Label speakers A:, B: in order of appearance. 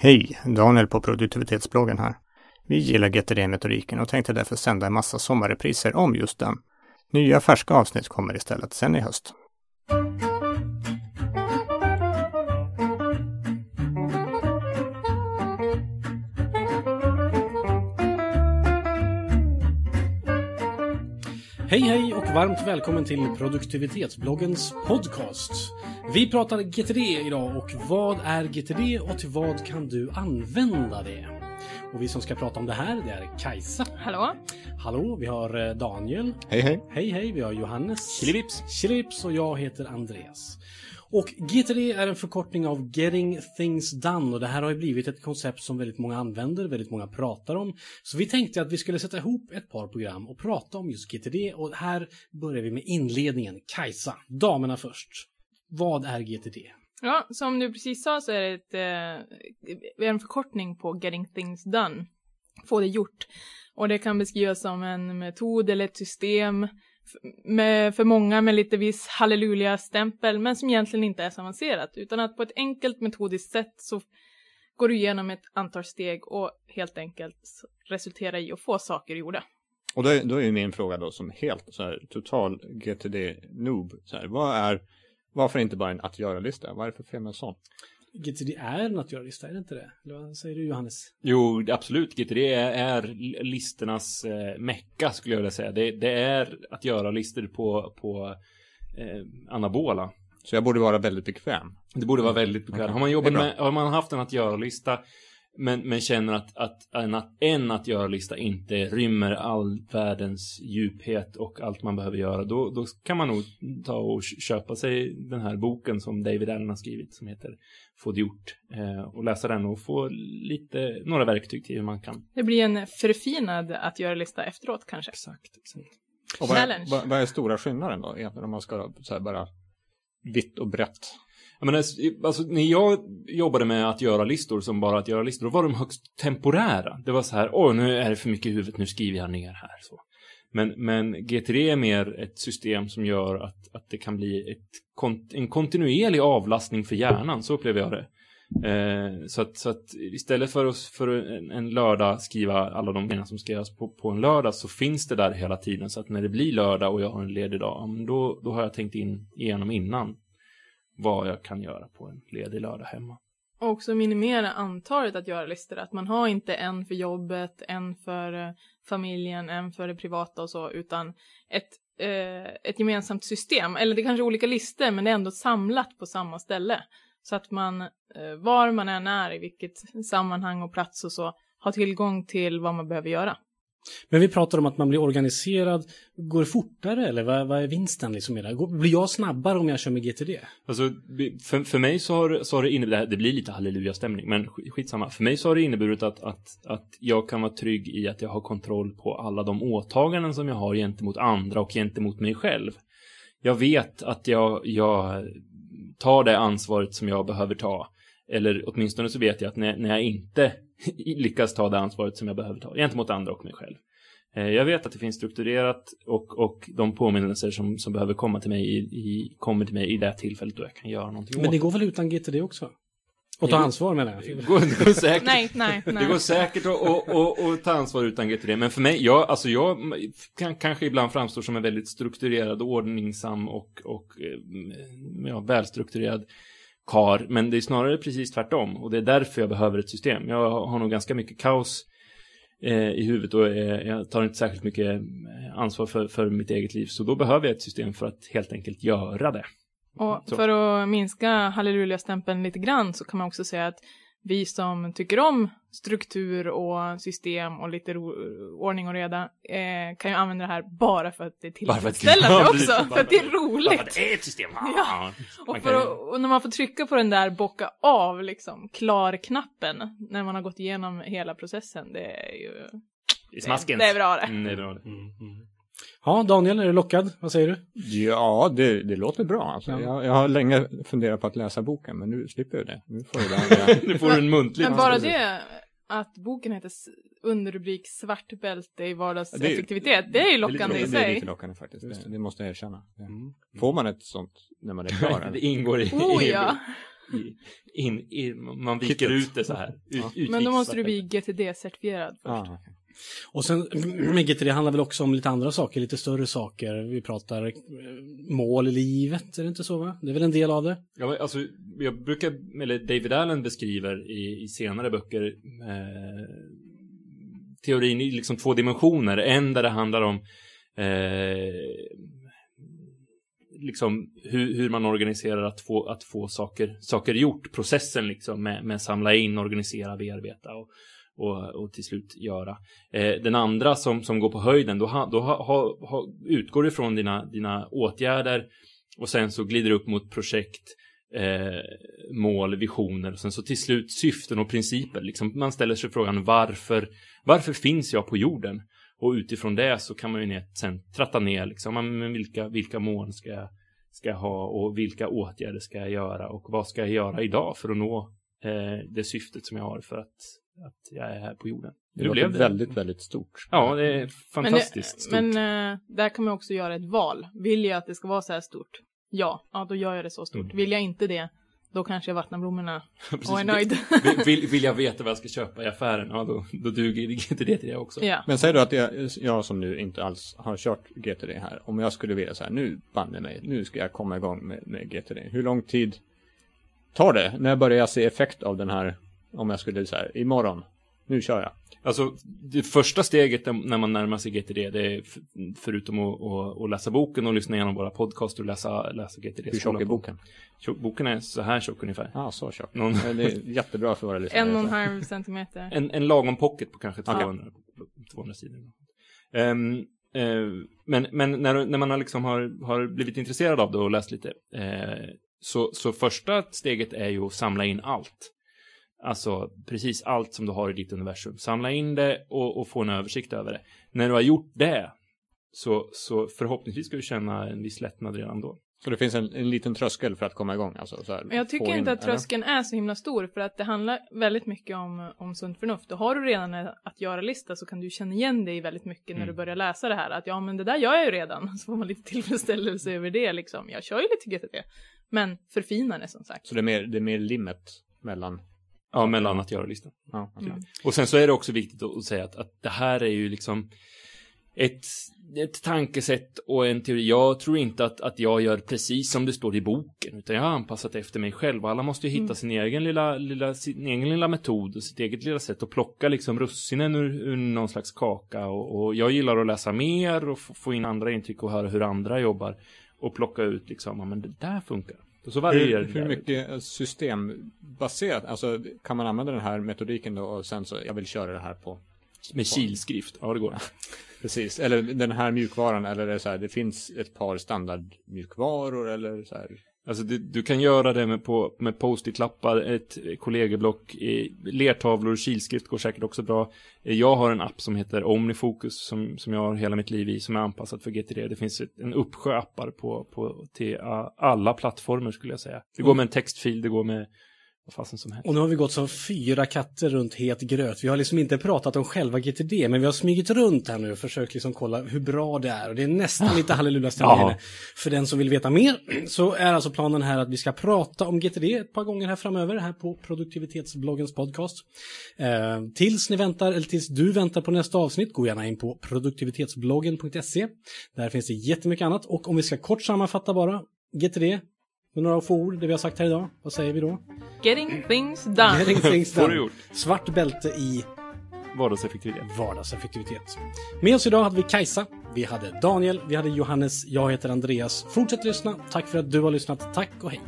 A: Hej! Daniel på produktivitetsbloggen här. Vi gillar GTD-metodiken och tänkte därför sända en massa sommarrepriser om just den. Nya färska avsnitt kommer istället sen i höst.
B: Hej hej och varmt välkommen till produktivitetsbloggens podcast. Vi pratar GTD idag och vad är GTD och till vad kan du använda det? Och vi som ska prata om det här det är Kajsa.
C: Hallå?
B: Hallå, vi har eh, Daniel.
A: Hej hej!
B: Hej hej, vi har Johannes.
D: Chilivips.
B: Chilips och jag heter Andreas. Och GTD är en förkortning av Getting Things Done och det här har ju blivit ett koncept som väldigt många använder, väldigt många pratar om. Så vi tänkte att vi skulle sätta ihop ett par program och prata om just GTD och här börjar vi med inledningen. Kajsa, damerna först. Vad är GTD?
C: Ja, som du precis sa så är det ett, eh, en förkortning på Getting Things Done. Få det gjort. Och det kan beskrivas som en metod eller ett system med, för många med lite viss halleluja-stämpel men som egentligen inte är så avancerat utan att på ett enkelt metodiskt sätt så går du igenom ett antal steg och helt enkelt resulterar i att få saker gjorda.
A: Och då är, då är ju min fråga då som helt så här total GTD-noob. Vad är, varför inte bara en att göra-lista? Vad är det för fel med en sån?
B: GTD är en att göra-lista, är det inte det? Eller vad säger du Johannes?
D: Jo, absolut. GTD är, är listornas eh, mecka skulle jag vilja säga. Det, det är att göra listor på, på eh, anabola.
A: Så jag borde vara väldigt bekväm.
D: Det borde vara väldigt bekvämt.
A: Okej.
D: Har man jobbat med, har man haft en att göra-lista men, men känner att, att en, att en att göra-lista inte rymmer all världens djuphet och allt man behöver göra, då, då kan man nog ta och köpa sig den här boken som David Allen har skrivit som heter Få det gjort eh, och läsa den och få lite, några verktyg till hur man kan.
C: Det blir en förfinad att göra-lista efteråt kanske.
D: Exakt, exakt.
A: Och vad, är, vad, vad är stora skillnaden då egentligen om man ska så här bara vitt och brett?
D: Jag menar, alltså, när jag jobbade med att göra listor som bara att göra listor, då var de högst temporära. Det var så här, åh, nu är det för mycket i huvudet, nu skriver jag ner här. Så. Men, men GTD är mer ett system som gör att, att det kan bli ett, en kontinuerlig avlastning för hjärnan, så upplever jag det. Eh, så, att, så att istället för att för en, en lördag skriva alla de grejerna som ska göras på, på en lördag så finns det där hela tiden. Så att när det blir lördag och jag har en ledig dag, då, då har jag tänkt in igenom innan vad jag kan göra på en ledig lördag hemma.
C: Och också minimera antalet att göra listor. Att man har inte en för jobbet, en för eh, familjen, en för det privata och så, utan ett, eh, ett gemensamt system. Eller det kanske är olika listor, men det är ändå samlat på samma ställe. Så att man, eh, var man än är, i vilket sammanhang och plats och så, har tillgång till vad man behöver göra.
B: Men vi pratar om att man blir organiserad. Går det fortare eller vad, vad är vinsten liksom i det? Blir jag snabbare om jag kör med GTD?
D: Alltså, för, för mig så har, så har det inneburit, det blir lite halleluja-stämning, men skitsamma. För mig så har det inneburit att, att, att jag kan vara trygg i att jag har kontroll på alla de åtaganden som jag har gentemot andra och gentemot mig själv. Jag vet att jag, jag tar det ansvaret som jag behöver ta. Eller åtminstone så vet jag att när, när jag inte lyckas ta det ansvaret som jag behöver ta gentemot andra och mig själv. Eh, Jag vet att det finns strukturerat och, och de påminnelser som, som behöver komma till mig i, i, kommer till mig i det tillfället då jag kan göra någonting
B: Men
D: åt
B: det går väl utan GTD också? Och ta
D: Det
B: ansvar menar jag.
D: Det går, det går säkert.
C: Nej, nej, nej.
D: Det går säkert att att- att- att ta ansvar utan GTD, men för mig, jag, alltså jag kan kanske ibland framstår som en väldigt strukturerad, ordningsam och, och eh, ja, välstrukturerad kar, men det är snarare precis tvärtom och det är därför jag behöver ett system. Jag har nog ganska mycket kaos eh, i huvudet och eh, jag tar inte särskilt mycket eh, ansvar för, för mitt eget liv, så då behöver jag ett system för att helt enkelt göra det.
C: Och
D: Så.
C: för att minska halleluja-stämpeln lite grann så kan man också säga att vi som tycker om struktur och system och lite ordning och reda eh, kan ju använda det här bara för att det är
D: Bara för att-
C: tillfredsställande också.
D: precis.
C: för att det är
D: Bara för
C: roligt.
D: att det är ett system.
C: Ja.
D: Man
C: Och, för att, och när man får trycka på den där bocka av, liksom, klar-knappen, när man har gått igenom hela processen, det är ju...
D: I smasken.
C: Det är bra det.
D: Mm, det är bra det.
B: Mm, mm. Ja, Daniel, är du lockad? Vad säger du?
A: Ja, det, det låter bra. Alltså.
B: Ja.
A: Jag, jag har länge funderat på att läsa boken, men nu slipper jag det. Nu får jag det.
D: Nu får du en muntlig.
C: Men bara det, att boken heter underrubrik Svart bälte i vardagseffektivitet, det är ju lockande
A: det,
C: i
A: det är
C: sig.
A: lite lockande faktiskt. Det, det måste jag erkänna.
D: Mm.
A: Får man ett sånt när man är klar?
D: det ingår i...
C: Oh
D: i-
C: ja!
D: i, in, in, man viker
A: Kittet.
D: ut det så här. Ut,
A: Ja.
D: ut,
C: Men då måste du bli GTD-certifierad först.
A: Ja.
B: Och sen med det handlar väl också om lite andra saker, lite större saker. Vi pratar eh, mål i livet, är det inte så va? Det är väl en del av det?
D: Ja, alltså, jag brukar, eller David Allen beskriver i, i senare böcker eh, teorin i liksom två dimensioner. En där det handlar om eh, liksom hur, hur man organiserar att få, att få saker, saker gjort. Processen liksom med, med samla in, organisera, bearbeta och, och, och till slut göra. Eh, den andra som, som går på höjden, då, ha, då ha, ha, ha, utgår du från dina, dina åtgärder och sen så glider du upp mot projekt, eh, mål, visioner och sen så till slut syften och principer. Liksom man ställer sig frågan varför, varför finns jag på jorden? Och utifrån det så kan man ju ner, sen tratta ner liksom, men vilka, vilka mål ska jag, ska jag ha och vilka åtgärder ska jag göra och vad ska jag göra idag för att nå det syftet som jag har för att, att jag är här på jorden.
A: Det låter
D: blev det?
A: väldigt, väldigt stort.
D: Ja, det är
C: Men,
D: fantastiskt
C: det,
D: stort.
C: men eh, där kan man också göra ett val. Vill jag att det ska vara så här stort? Ja, ja då gör jag det så stort.
D: Mm.
C: Vill jag inte det, då kanske jag vattnar blommorna och är nöjd.
D: Vill, vill, vill jag veta vad jag ska köpa i affären, ja då, då duger inte det till det också.
C: ja.
A: Men säg då att jag, jag som nu inte alls har kört GTD här, om jag skulle vilja så här, nu banne mig, nu ska jag komma igång med, med GTD. Hur lång tid tar det? När börjar jag se effekt av den här, om jag skulle säga imorgon, nu kör jag.
D: Alltså, det första steget när man närmar sig GTD, det är förutom att, att, att läsa boken och lyssna igenom våra podcast och läsa, läsa GTD.
A: Hur tjock är boken?
D: Tjock, boken är så här tjock ungefär.
A: Ja, ah, så tjock.
D: Någon-
A: Det är jättebra för våra lyssnare.
C: En och en halv centimeter.
D: En, en lagom pocket på kanske
A: Okej.
D: 200, 200 sidor. Ehm, eh, men men när, när man har, liksom har, har blivit intresserad av det och läst lite, eh, så, så första steget är ju att samla in allt. Alltså precis allt som du har i ditt universum. Samla in det och, och få en översikt över det. När du har gjort det, så, så förhoppningsvis ska du känna en viss lättnad redan då.
A: Så det finns en, en liten tröskel för att komma igång alltså? Så här,
C: Men jag tycker
A: in,
C: inte att
A: eller?
C: tröskeln är så himla stor för att det handlar väldigt mycket om, om sunt förnuft. Och har du redan en att göra-lista så kan du känna igen dig väldigt mycket när
A: Mm.
C: du börjar läsa det här. Att ja, men det där gör jag ju redan. Så får man lite tillfredsställelse över det liksom. Jag kör ju lite GTD. Men förfina det som sagt.
A: Så det är mer, det är mer limmet mellan...
D: Ja, mellan att göra listan.
A: Ja.
C: Mm.
D: Och sen så är det också viktigt att säga att, att det här är ju liksom ett, ett tankesätt och en teori. Jag tror inte att, att jag gör precis som det står i boken, utan jag har anpassat efter mig själv. Alla måste ju hitta
C: Mm.
D: sin egen lilla, lilla, sin egen lilla metod och sitt eget lilla sätt att plocka liksom russinen ur, ur någon slags kaka. Och, och jag gillar att läsa mer och få, få in andra intryck och höra hur andra jobbar och plocka ut liksom, ja men det där funkar. Och så varierar
A: Hur, hur mycket systembaserat, alltså kan man använda den här metodiken då och sen så, jag vill köra det här på
D: Med kilskrift, ja det går.
A: Precis, eller den här mjukvaran eller är det så här, det finns ett par standardmjukvaror eller så här.
D: Alltså du, du kan göra det med, på, med post-it-lappar, ett kollegieblock, lertavlor, kilskrift går säkert också bra. Jag har en app som heter Omnifocus som, som jag har hela mitt liv i som är anpassad för GTD. Det finns ett, en uppsjö appar på, på, till alla plattformar skulle jag säga. Det går med en textfil, det går med vad fasen som helst.
B: Och nu har vi gått som fyra katter runt het gröt. Vi har liksom inte pratat om själva GTD, men vi har smugit runt här nu och försökt liksom kolla hur bra det är. Och det är nästan lite halleluja-stämning.
D: Ja.
B: För den som vill veta mer så är alltså planen här att vi ska prata om GTD ett par gånger här framöver här på produktivitetsbloggens podcast. Eh, tills ni väntar, eller tills du väntar på nästa avsnitt, gå gärna in på produktivitetsbloggen.se. Där finns det jättemycket annat och om vi ska kort sammanfatta bara GTD med några få ord, det vi har sagt här idag. Vad säger vi då?
C: Getting things done.
B: Getting things
D: Får
B: done.
D: du gjort.
B: Svart bälte i
D: Vardagseffektivitet.
B: vardagseffektivitet. Med oss idag hade vi Kajsa, vi hade Daniel, vi hade Johannes, jag heter Andreas. Fortsätt lyssna. Tack för att du har lyssnat. Tack och hej.